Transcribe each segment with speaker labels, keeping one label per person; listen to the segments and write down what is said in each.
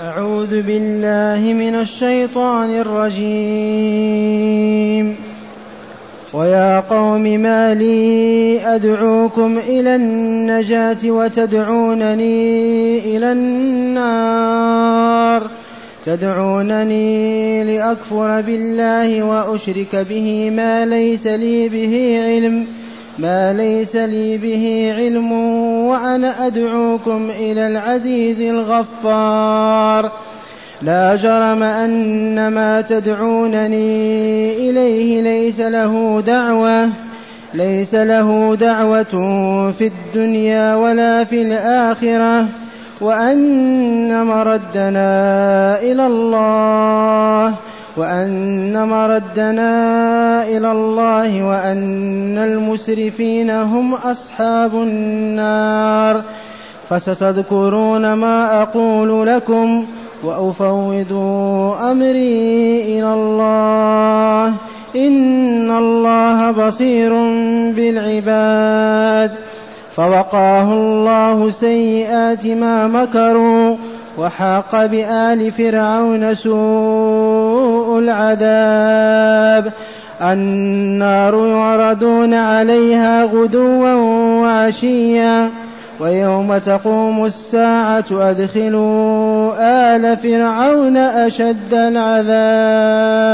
Speaker 1: أعوذ بالله من الشيطان الرجيم. ويا قوم ما لي أدعوكم إلى النجاة وتدعونني إلى النار. تدعونني لأكفر بالله وأشرك به ما ليس لي به علم. ما ليس لي به علم وأنا أدعوكم إلى العزيز الغفار. لا جرم أن ما تدعونني إليه ليس له دعوة ليس له دعوة في الدنيا ولا في الآخرة وأن مردنا إلى الله. وأن مردنا إلى الله وأن المسرفين هم أصحاب النار فستذكرون ما أقول لكم وأفوض أمري إلى الله إن الله بصير بالعباد فوقاه الله سيئات ما مكروا وحاق بآل فرعون سوء العذاب. النار يعرضون عليها غدوا وعشيا. ويوم تقوم الساعة أدخلوا آل فرعون أشد العذاب.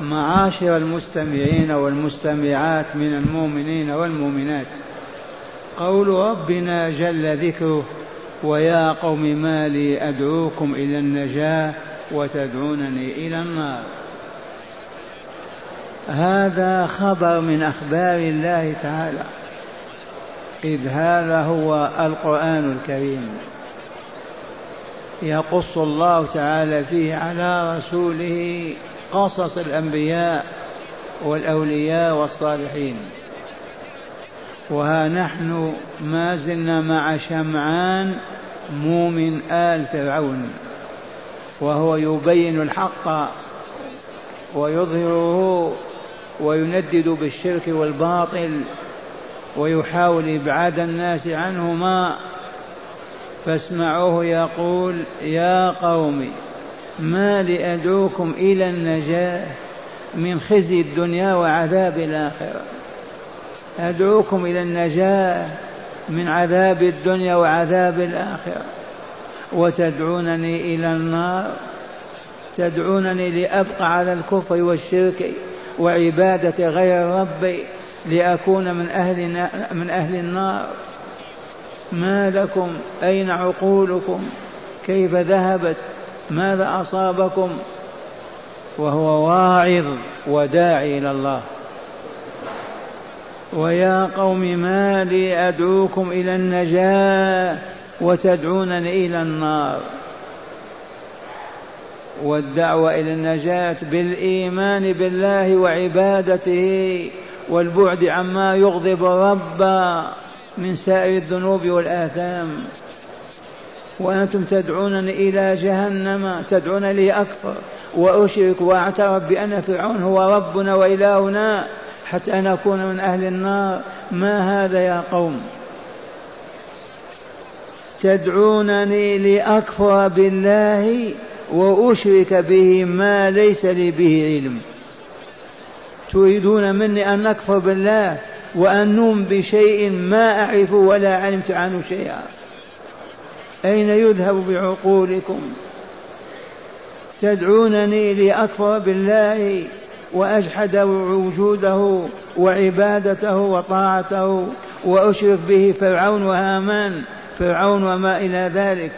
Speaker 2: معاشر المستمعين والمستمعات من المؤمنين والمؤمنات قول ربنا جل ذكره ويا قوم ما لي أدعوكم إلى النجاة وتدعونني إلى النار. هذا خبر من أخبار الله تعالى. إذ هذا هو القرآن الكريم. يقص الله تعالى فيه على رسوله قصص الأنبياء والأولياء والصالحين. وها نحن ما زلنا مع شمعان مؤمن آل فرعون. وهو يبين الحق ويظهره ويندد بالشرك والباطل ويحاول إبعاد الناس عنهما. فاسمعوه يقول يا قوم ما لأدعوكم إلى النجاة من خزي الدنيا وعذاب الآخرة. أدعوكم إلى النجاة من عذاب الدنيا وعذاب الآخرة. وتدعونني إلى النار تدعونني لأبقى على الكفر والشرك وعبادة غير ربي لأكون من أهل من أهل النار. ما لكم؟ أين عقولكم؟ كيف ذهبت؟ ماذا أصابكم؟ وهو واعظ وداعي إلى الله. ويا قوم ما لي أدعوكم إلى النجاة. وتدعونني إلى النار. والدعوة إلى النجاة بالإيمان بالله وعبادته والبعد عما يغضب الرب من سائر الذنوب والآثام. وأنتم تدعونني إلى جهنم تدعون لي أكفر وأشرك وأعترف بأن فرعون هو ربنا وإلهنا حتى نكون من أهل النار. ما هذا يا قوم؟ تدعونني لأكفر بالله وأشرك به ما ليس لي به علم. تريدون مني أن أكفر بالله وأن نؤمن بشيء ما أعرف ولا علمت عنه شيئا. أين يذهب بعقولكم؟ تدعونني لأكفر بالله وأجحد وجوده وعبادته وطاعته وأشرك به فرعون وهامان فرعون وما إلى ذلك.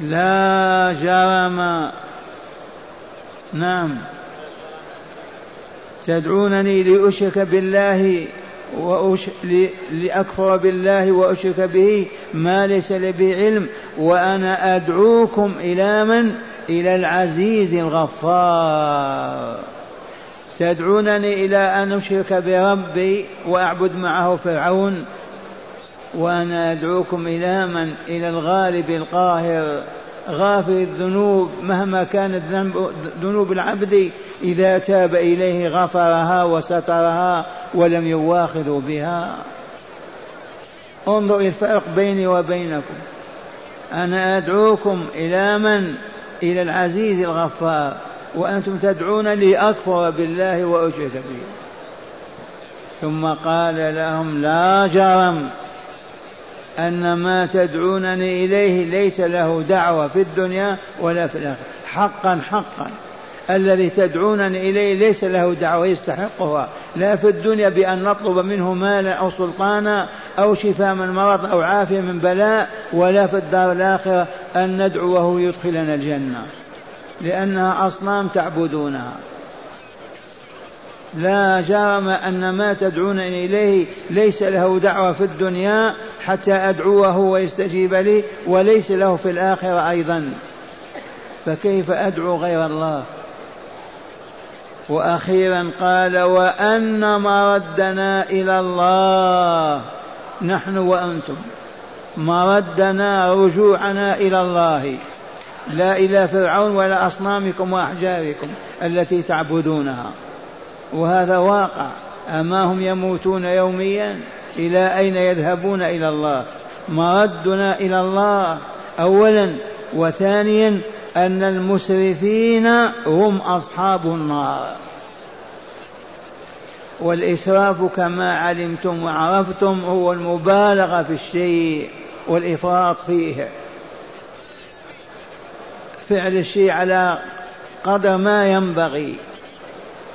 Speaker 2: لا جرم. نعم. تدعونني لأشرك بالله وأش... لأكفر بالله وأشرك به ما ليس لي به علم وأنا أدعوكم إلى من؟ إلى العزيز الغفار. تدعونني إلى أن أشرك بربي وأعبد معه فرعون وأنا أدعوكم إلى من؟ إلى الغالب القاهر. غافر الذنوب مهما كانت ذنوب العبد إذا تاب إليه غفرها وسترها ولم يواخذ بها. انظر الفرق بيني وبينكم. أنا أدعوكم إلى من؟ إلى العزيز الغفار. وأنتم تدعون لي أكفر بالله وأشرك به. ثم قال لهم لا جرم. أن ما تدعونني إليه ليس له دعوة في الدنيا ولا في الآخرة. حقا حقا. الذي تدعونني إليه ليس له دعوة يستحقها. لا في الدنيا بأن نطلب منه مالا أو سلطانا أو شفاء من مرض أو عافية من بلاء ولا في الدار الآخرة أن ندعوه يدخلنا الجنة. لأنها أصنام تعبدونها. لا جرم أن ما تدعون إليه ليس له دعوة في الدنيا حتى أدعوه ويستجيب لي وليس له في الآخرة أيضا. فكيف أدعو غير الله؟ وأخيرا قال وأن مردنا إلى الله. نحن وأنتم. مردنا رجوعنا إلى الله. لا إلى فرعون ولا أصنامكم وأحجاركم التي تعبدونها. وهذا واقع. أما هم يموتون يوميا إلى أين يذهبون إلى الله؟ مردنا إلى الله اولا وثانيا أن المسرفين هم أصحاب النار. والإسراف كما علمتم وعرفتم هو المبالغة في الشيء والإفراط فيه. فعل الشيء على قدر ما ينبغي.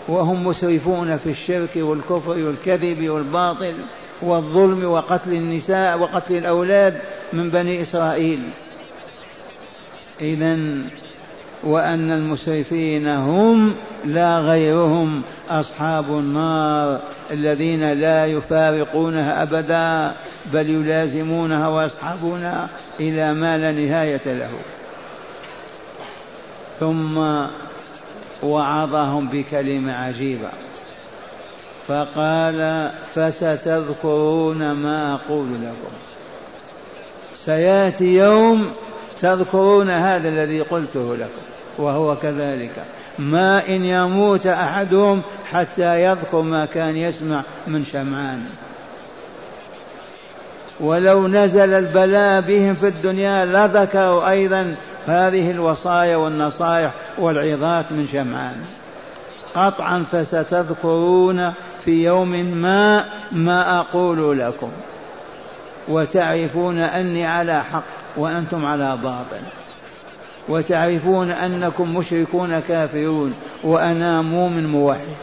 Speaker 2: وهم مسرفون في الشرك والكفر والكذب والباطل والظلم وقتل النساء وقتل الأولاد من بني إسرائيل. إذا وأن المسرفين هم لا غيرهم أصحاب النار الذين لا يفارقونها أبدا بل يلازمونها ويصحبونها إلى ما لا نهاية له. ثم وعظهم بكلمة عجيبة. فقال فستذكرون ما أقول لكم. سيأتي يوم تذكرون هذا الذي قلته لكم وهو كذلك. ما إن يموت أحدهم حتى يذكر ما كان يسمع من شمعان. ولو نزل البلاء بهم في الدنيا لذكروا أيضا هذه الوصايا والنصائح والعظات من شمعان. قطعا فستذكرون في يوم ما ما أقول لكم. وتعرفون أني على حق وأنتم على باطل. وتعرفون أنكم مشركون كافرون وأنا مؤمن موحد.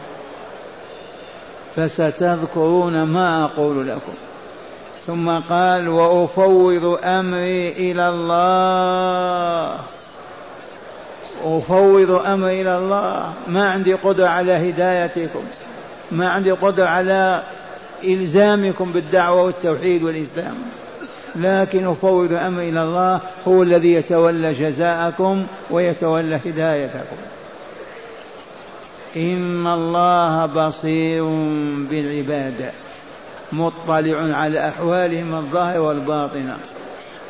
Speaker 2: فستذكرون ما أقول لكم. ثم قال وأفوض أمري إلى الله. أفوض أمري إلى الله. ما عندي قدرة على هدايتكم. ما عندي قدرة على إلزامكم بالدعوة والتوحيد والإسلام. لكن أفوض أمري إلى الله. هو الذي يتولى جزاءكم ويتولى هدايتكم. إن الله بصير بالعباد. مطلع على أحوالهم الظاهرة والباطنة.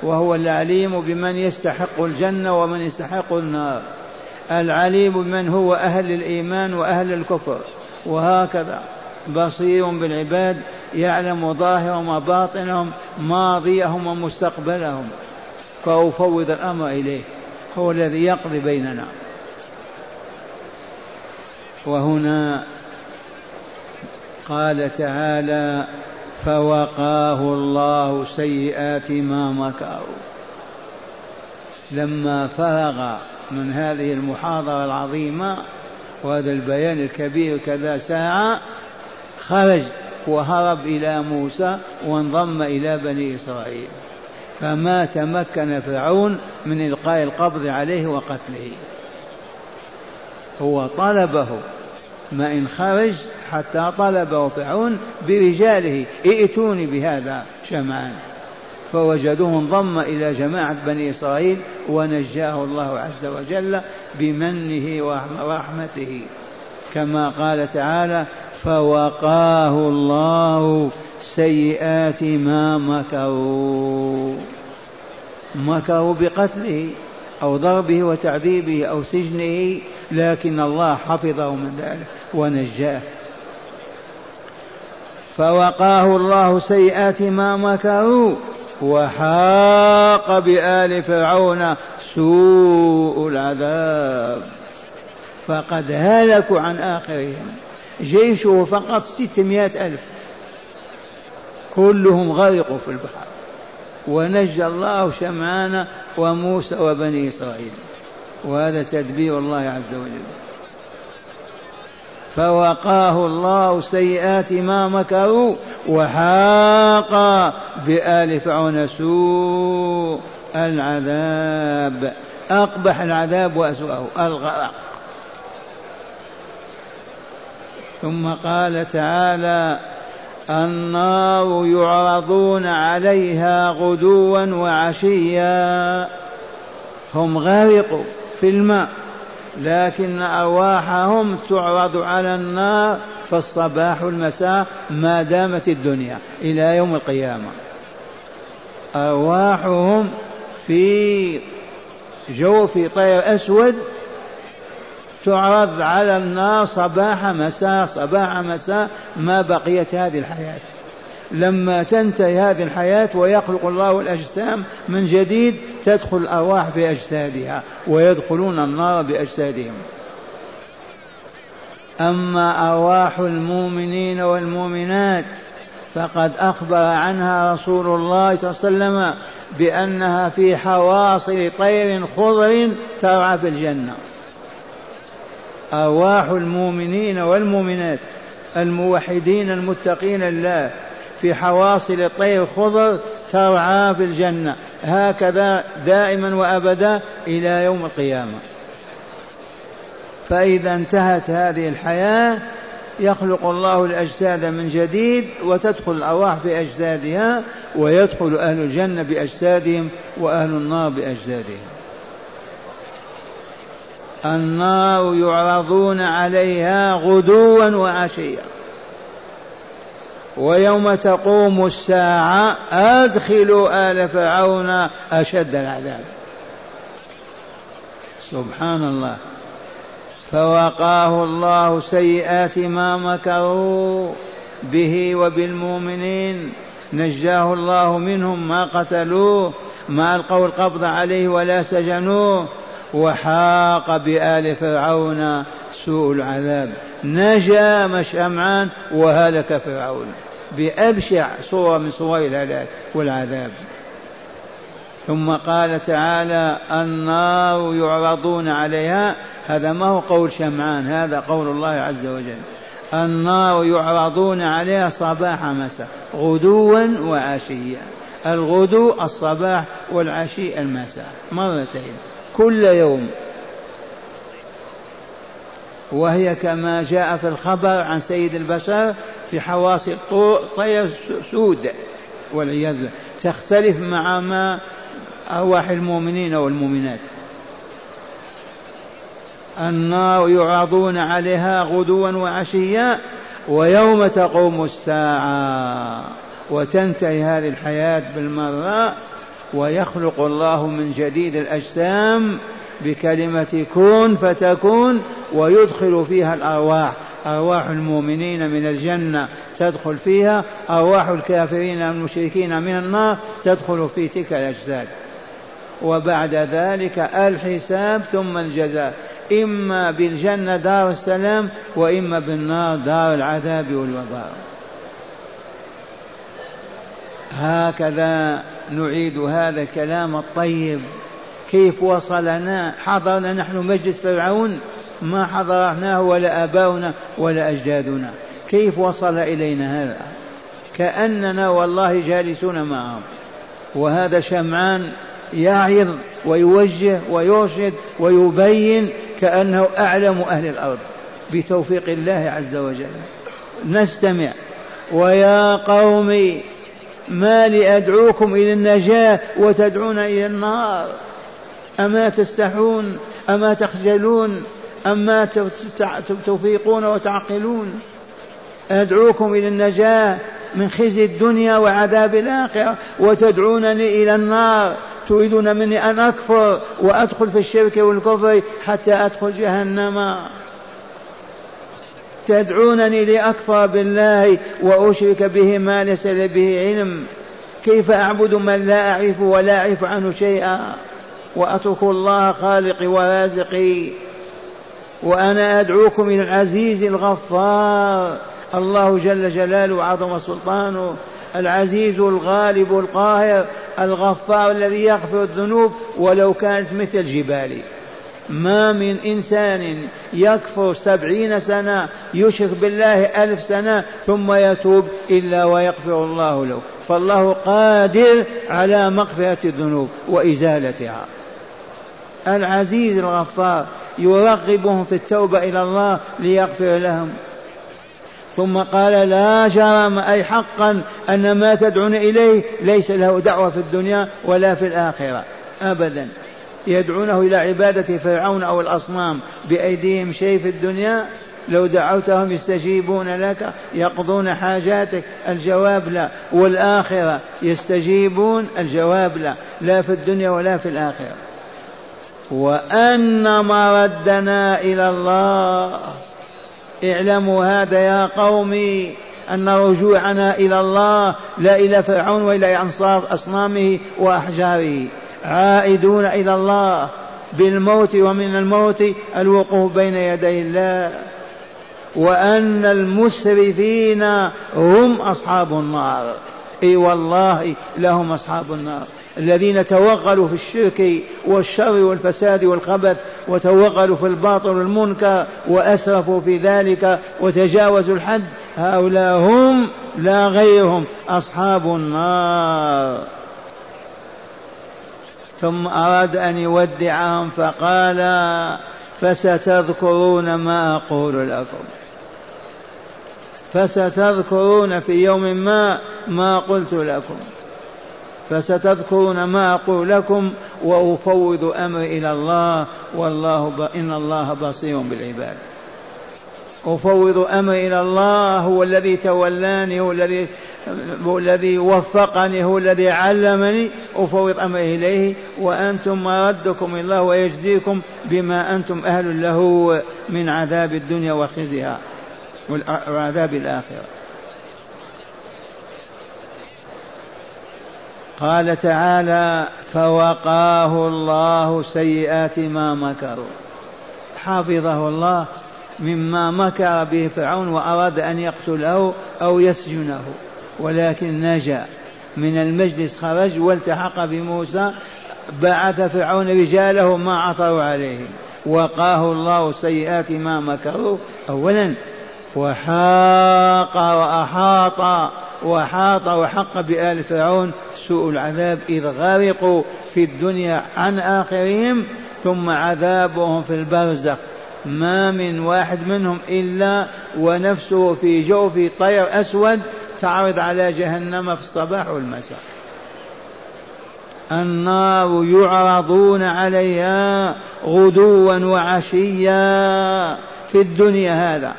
Speaker 2: وهو العليم بمن يستحق الجنة ومن يستحق النار. العليم بمن هو أهل الإيمان وأهل الكفر. وهكذا بصير بالعباد يعلم ظاهرهم وباطنهم ماضيهم ومستقبلهم. فأفوض الأمر إليه هو الذي يقضي بيننا. وهنا قال تعالى فوقاه الله سيئات ما مكروا. لما فرغ من هذه المحاضرة العظيمة وهذا البيان الكبير كذا ساعة خرج وهرب إلى موسى وانضم إلى بني إسرائيل. فما تمكن فرعون من إلقاء القبض عليه وقتله. هو طلبه ما إن خرج حتى طلبه فرعون برجاله ائتوني بهذا شمعان. فوجدوه انضم إلى جماعة بني إسرائيل ونجاه الله عز وجل بمنه ورحمته. كما قال تعالى فوقاه الله سيئات ما مكروا. مكروا بقتله أو ضربه وتعذيبه أو سجنه لكن الله حفظه من ذلك ونجاه. فوقاه الله سيئات ما مكروا. وحاق بآل فرعون سوء العذاب. فقد هلكوا عن آخرهم. جيشه فقط ستمائة ألف. كلهم غرقوا في البحر. ونجى الله شمعان وموسى وبني إسرائيل. وهذا تدبير الله عز وجل. فوقاه الله سيئات ما مكروا. وحاق بآل فرعون سوء العذاب. أقبح العذاب وأسوأه الغرق ثم قال تعالى النار يعرضون عليها غدوا وعشيا. هم غرقوا في الماء لكن أرواحهم تعرض على النار فالصباح والمساء ما دامت الدنيا إلى يوم القيامة. أرواحهم في جوف طير أسود تعرض على النار صباح مساء صباح مساء ما بقيت هذه الحياة. لما تنتهي هذه الحياة ويخلق الله الأجسام من جديد تدخل الأرواح في أجسادها ويدخلون النار بأجسادهم. أما أرواح المؤمنين والمؤمنات فقد أخبر عنها رسول الله صلى الله عليه وسلم بأنها في حواصل طير خضر ترعى في الجنة. أرواح المؤمنين والمؤمنات الموحدين المتقين لله في حواصل الطير خضر ترعى في الجنة. هكذا دائما وأبدا إلى يوم القيامة. فإذا انتهت هذه الحياة يخلق الله الأجساد من جديد وتدخل الأرواح في أجسادها ويدخل أهل الجنة بأجسادهم وأهل النار بأجسادهم. النار يعرضون عليها غدوا وعشيا. ويوم تقوم الساعة أدخلوا آل فرعون أشد العذاب. سبحان الله. فوقاه الله سيئات ما مكروا به وبالمؤمنين. نجاه الله منهم ما قتلوه ما ألقوا القبض عليه ولا سجنوه وحاق بآل فرعون سوء العذاب. نجا مشأمعان وهلك فرعون. بأبشع صورة من صور الهلاك والعذاب. ثم قال تعالى النار يعرضون عليها هذا ما هو قول شمعان هذا قول الله عز وجل. النار يعرضون عليها صباح مساء غدوا وعشيا. الغدو الصباح والعشي المساء مرتين كل يوم. وهي كما جاء في الخبر عن سيد البشر في حواصل طير سود والعياذ بالله. تختلف مع ما أرواح المؤمنين والمؤمنات. النار يعرضون عليها غدوا وعشيا ويوم تقوم الساعة وتنتهي هذه الحياة بالمرة ويخلق الله من جديد الأجسام بكلمة كن فتكون ويدخل فيها الأرواح. أرواح المؤمنين من الجنة تدخل فيها. أرواح الكافرين المشركين من النار تدخل في تلك الأجساد. وبعد ذلك الحساب ثم الجزاء. إما بالجنة دار السلام وإما بالنار دار العذاب والوباء. هكذا نعيد هذا الكلام الطيب. كيف وصلنا؟ حضرنا نحن مجلس فرعون. ما حضرناه ولا آباؤنا ولا أجدادنا. كيف وصل إلينا هذا؟ كأننا والله جالسون معهم. وهذا شمعان يعظ ويوجه ويرشد ويبين كأنه أعلم أهل الأرض. بتوفيق الله عز وجل. نستمع. ويا قوم ما لي أدعوكم إلى النجاة وتدعون إلى النار؟ أما تستحون أما تخجلون أما توفيقون وتعقلون؟ أدعوكم إلى النجاة من خزي الدنيا وعذاب الآخرة وتدعونني إلى النار. تريدون مني أن أكفر وأدخل في الشرك والكفر حتى أدخل جهنم. تدعونني لأكفر بالله وأشرك به ما ليس لي به علم. كيف أعبد من لا أعرف ولا أعرف عنه شيئا؟ وأترك الله خالقي ورازقي. وأنا أدعوكم إلى العزيز الغفار. الله جل جلاله وعظم سلطانه. العزيز الغالب القاهر الغفار الذي يغفر الذنوب ولو كانت مثل الجبال ما من إنسان يكفر سبعين سنة يشرك بالله ألف سنة ثم يتوب إلا ويغفر الله له. فالله قادر على مغفرة الذنوب وإزالتها. العزيز الغفار يرغبهم في التوبة إلى الله ليغفر لهم. ثم قال لا جرم أي حقا أن ما تدعون إليه ليس له دعوة في الدنيا ولا في الآخرة أبدا. يدعونه إلى عبادة فرعون أو الأصنام بأيديهم شيء في الدنيا لو دعوتهم يستجيبون لك يقضون حاجاتك الجواب لا. والآخرة يستجيبون الجواب لا. لا في الدنيا ولا في الآخرة. وأن مردنا إلى الله. اعلموا هذا يا قومي. أن رجوعنا إلى الله لا إلى فرعون وإلى أنصار أصنامه وأحجاره. عائدون إلى الله بالموت ومن الموت الوقوف بين يدي الله. وأن المسرفين هم أصحاب النار. إي والله لهم أصحاب النار. الذين توغلوا في الشرك والشر والفساد والخبث وتوغلوا في الباطل والمنكر وأسرفوا في ذلك وتجاوزوا الحد هؤلاء هم لا غيرهم أصحاب النار. ثم أراد أن يودعهم فقال فستذكرون ما أقول لكم. فستذكرون في يوم ما ما قلت لكم. فستذكرون ما أقول لكم وأفوض أمري إلى الله والله ب... إن الله بصير بالعباد. أفوض أمري إلى الله هو الذي تولاني هو الذي هو الذي وفقني هو الذي علمني. أفوض أمري إليه وأنتم مردكم إلى الله ويجزيكم بما أنتم أهل له من عذاب الدنيا وخزيها وعذاب الآخرة. قال تعالى فوقاه الله سيئات ما مكروا. حفظه الله مما مكر به فرعون وأراد أن يقتله أو يسجنه ولكن نجا. من المجلس خرج والتحق بموسى بعث فرعون رجاله ما عثروا عليه وقاه الله سيئات ما مكروا. أولا وحاق وأحاط وحاط وحق بآل فرعون سوء العذاب إذ غرقوا في الدنيا عن آخرهم ثم عذابهم في البرزخ. ما من واحد منهم إلا ونفسه في جوف طير أسود تعرض على جهنم في الصباح والمساء. النار يعرضون عليها غدوا وعشيا في الدنيا هذا.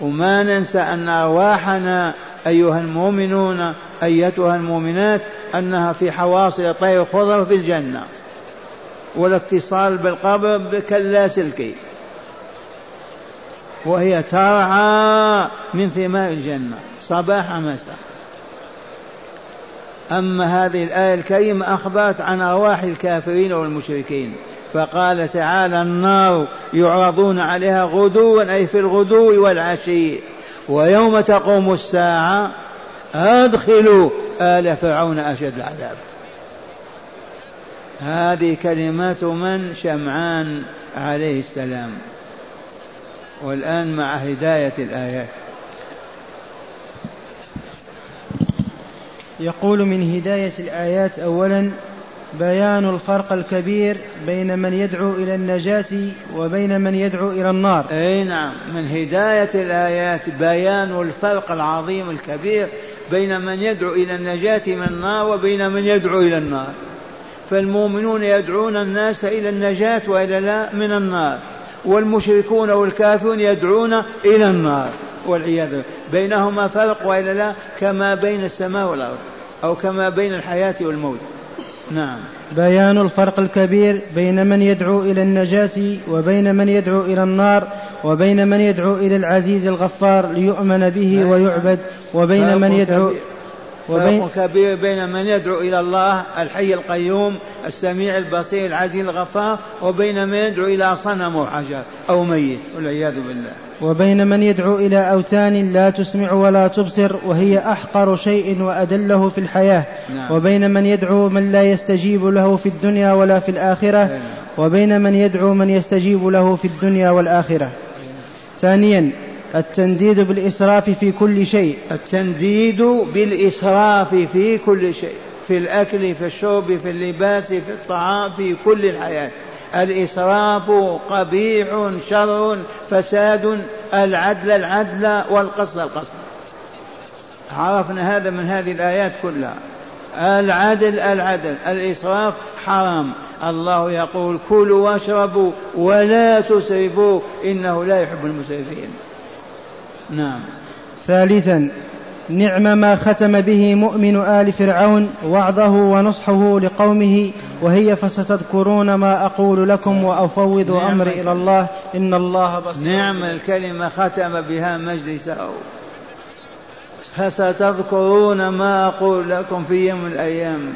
Speaker 2: وما ننسى أن أرواحنا أيها المؤمنون أيتها المؤمنات أنها في حواصل طير خضر في الجنة والاتصال بالقبر كاللاسلكي وهي ترعى من ثمار الجنة صباح مساء. أما هذه الآية الكريمة أخبرت عن أرواح الكافرين والمشركين فقال تعالى النار يعرضون عليها غدوا أي في الغدو والعشي ويوم تقوم الساعة أدخلوا آل فرعون أشد العذاب. هذه كلمات من شمعان عليه السلام. والآن مع هداية الآيات.
Speaker 1: يقول من هداية الآيات أولا بيان الفرق الكبير بين من يدعو إلى النجاة وبين من يدعو إلى النار.
Speaker 2: أي نعم من هداية الآيات بيان الفرق العظيم الكبير بين من يدعو إلى النجاة من النار وبين من يدعو إلى النار. فالمؤمنون يدعون الناس إلى النجاة وإلى لا من النار. والمشركون والكافرون يدعون إلى النار والعياذ بالله. بينهما فرق وإلا لا كما بين السماء والأرض أو كما بين الحياة والموت. نعم.
Speaker 1: بيان الفرق الكبير بين من يدعو إلى النجاة وبين من يدعو إلى النار وبين من يدعو إلى العزيز الغفار ليؤمن به ويعبد وبين من يدعو
Speaker 2: فرق كبير بين من يدعو إلى الله الحي القيوم السميع البصير العزيز الغفار وبين من يدعو إلى صنم أو حجر أو ميت والعياذ بالله
Speaker 1: وبين من يدعو إلى أوثان لا تسمع ولا تبصر وهي أحقر شيء وأدله في الحياة نعم. وبين من يدعو من لا يستجيب له في الدنيا ولا في الآخرة نعم. وبين من يدعو من يستجيب له في الدنيا والآخرة ثانيا التنديد بالإسراف في كل شيء.
Speaker 2: التنديد بالإسراف في كل شيء. في الأكل في الشرب في اللباس في الطعام في كل الحياة. الإسراف قبيح شر فساد العدل العدل والقصد القصد. عرفنا هذا من هذه الآيات كلها. العدل العدل. الإسراف حرام. الله يقول كلوا واشربوا ولا تسرفوا إنه لا يحب المسرفين. نعم.
Speaker 1: ثالثا نعم ما ختم به مؤمن آل فرعون وعظه ونصحه لقومه وهي فستذكرون ما أقول لكم وأفوض نعم. أمري إلى الله إن الله بصير.
Speaker 2: نعم الكلمة ختم بها مجلسه فستذكرون ما أقول لكم في يوم من الأيام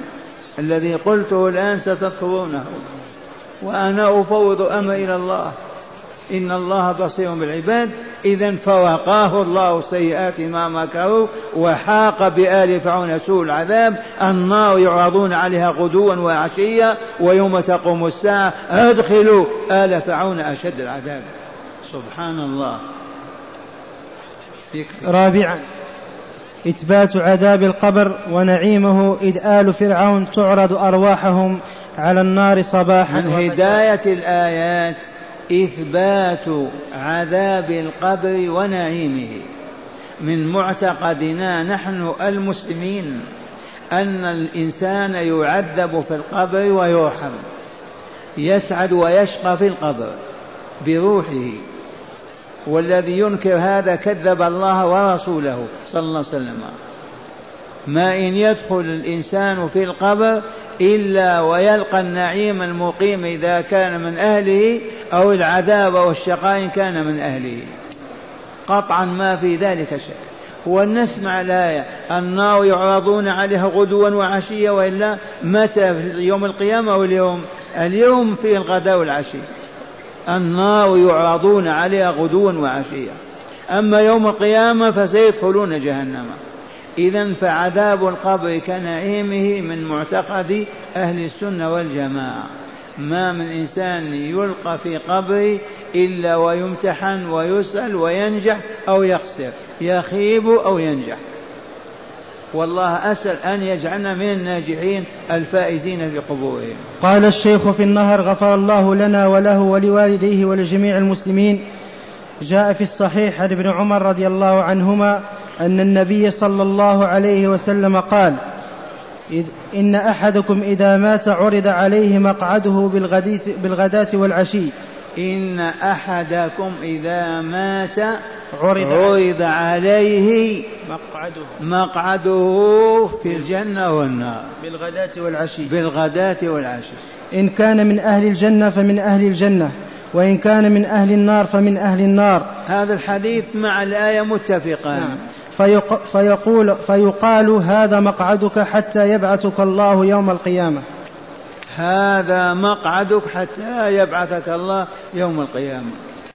Speaker 2: الذي قلته الآن ستذكرونه. وأنا أفوض أمري إلى الله. إن الله بصير بالعباد. إذا فوقاه الله سيئات ما مكروا وحاق بآل فرعون سوء العذاب. النار يعرضون عليها غدوا وعشيا ويوم تقوم الساعة. أدخلوا آل فرعون أشد العذاب. سبحان الله.
Speaker 1: رابعا إثبات عذاب القبر ونعيمه إذ آل فرعون تعرض أرواحهم على النار صباحا
Speaker 2: من هداية الآيات. إثبات عذاب القبر ونعيمه. من معتقدنا نحن المسلمين أن الإنسان يعذب في القبر ويرحم يسعد ويشقى في القبر بروحه. والذي ينكر هذا كذب الله ورسوله صلى الله عليه وسلم. ما إن يدخل الإنسان في القبر إلا ويلقى النعيم المقيم إذا كان من أهله أو العذاب أو الشقاء إن كان من أهله. قطعا ما في ذلك شك ونسمع الآية النار يعرضون عليها غدوا وعشيا وإلا متى في يوم القيامة أو اليوم في الغداء والعشي. النار يعرضون عليها غدوا وعشيا. أما يوم القيامة فسيدخلون جهنم. إذا فعذاب القبر كنعيمه من معتقد أهل السنة والجماعة. ما من إنسان يلقى في قبره إلا ويمتحن ويسأل وينجح أو يخسر يخيب أو ينجح. والله أسأل أن يجعلنا من الناجحين الفائزين في قبورهم.
Speaker 1: قال الشيخ في النهر غفر الله لنا وله ولوالديه ولجميع المسلمين. جاء في الصحيح عن ابن عمر رضي الله عنهما أن النبي صلى الله عليه وسلم قال إن أحدكم إذا مات عرض عليه مقعده بالغداة والعشي.
Speaker 2: إن أحدكم إذا مات عرض, عرض عليه مقعده. مقعده في الجنة والنار.
Speaker 1: بالغداة والعشي.
Speaker 2: بالغداة والعشي.
Speaker 1: إن كان من أهل الجنة فمن أهل الجنة وإن كان من أهل النار فمن أهل النار.
Speaker 2: هذا الحديث مع الآية متفقان نعم.
Speaker 1: فيق فيقول فيقال هذا مقعدك حتى يبعثك الله يوم القيامة.
Speaker 2: هذا مقعدك حتى يبعثك الله يوم القيامة.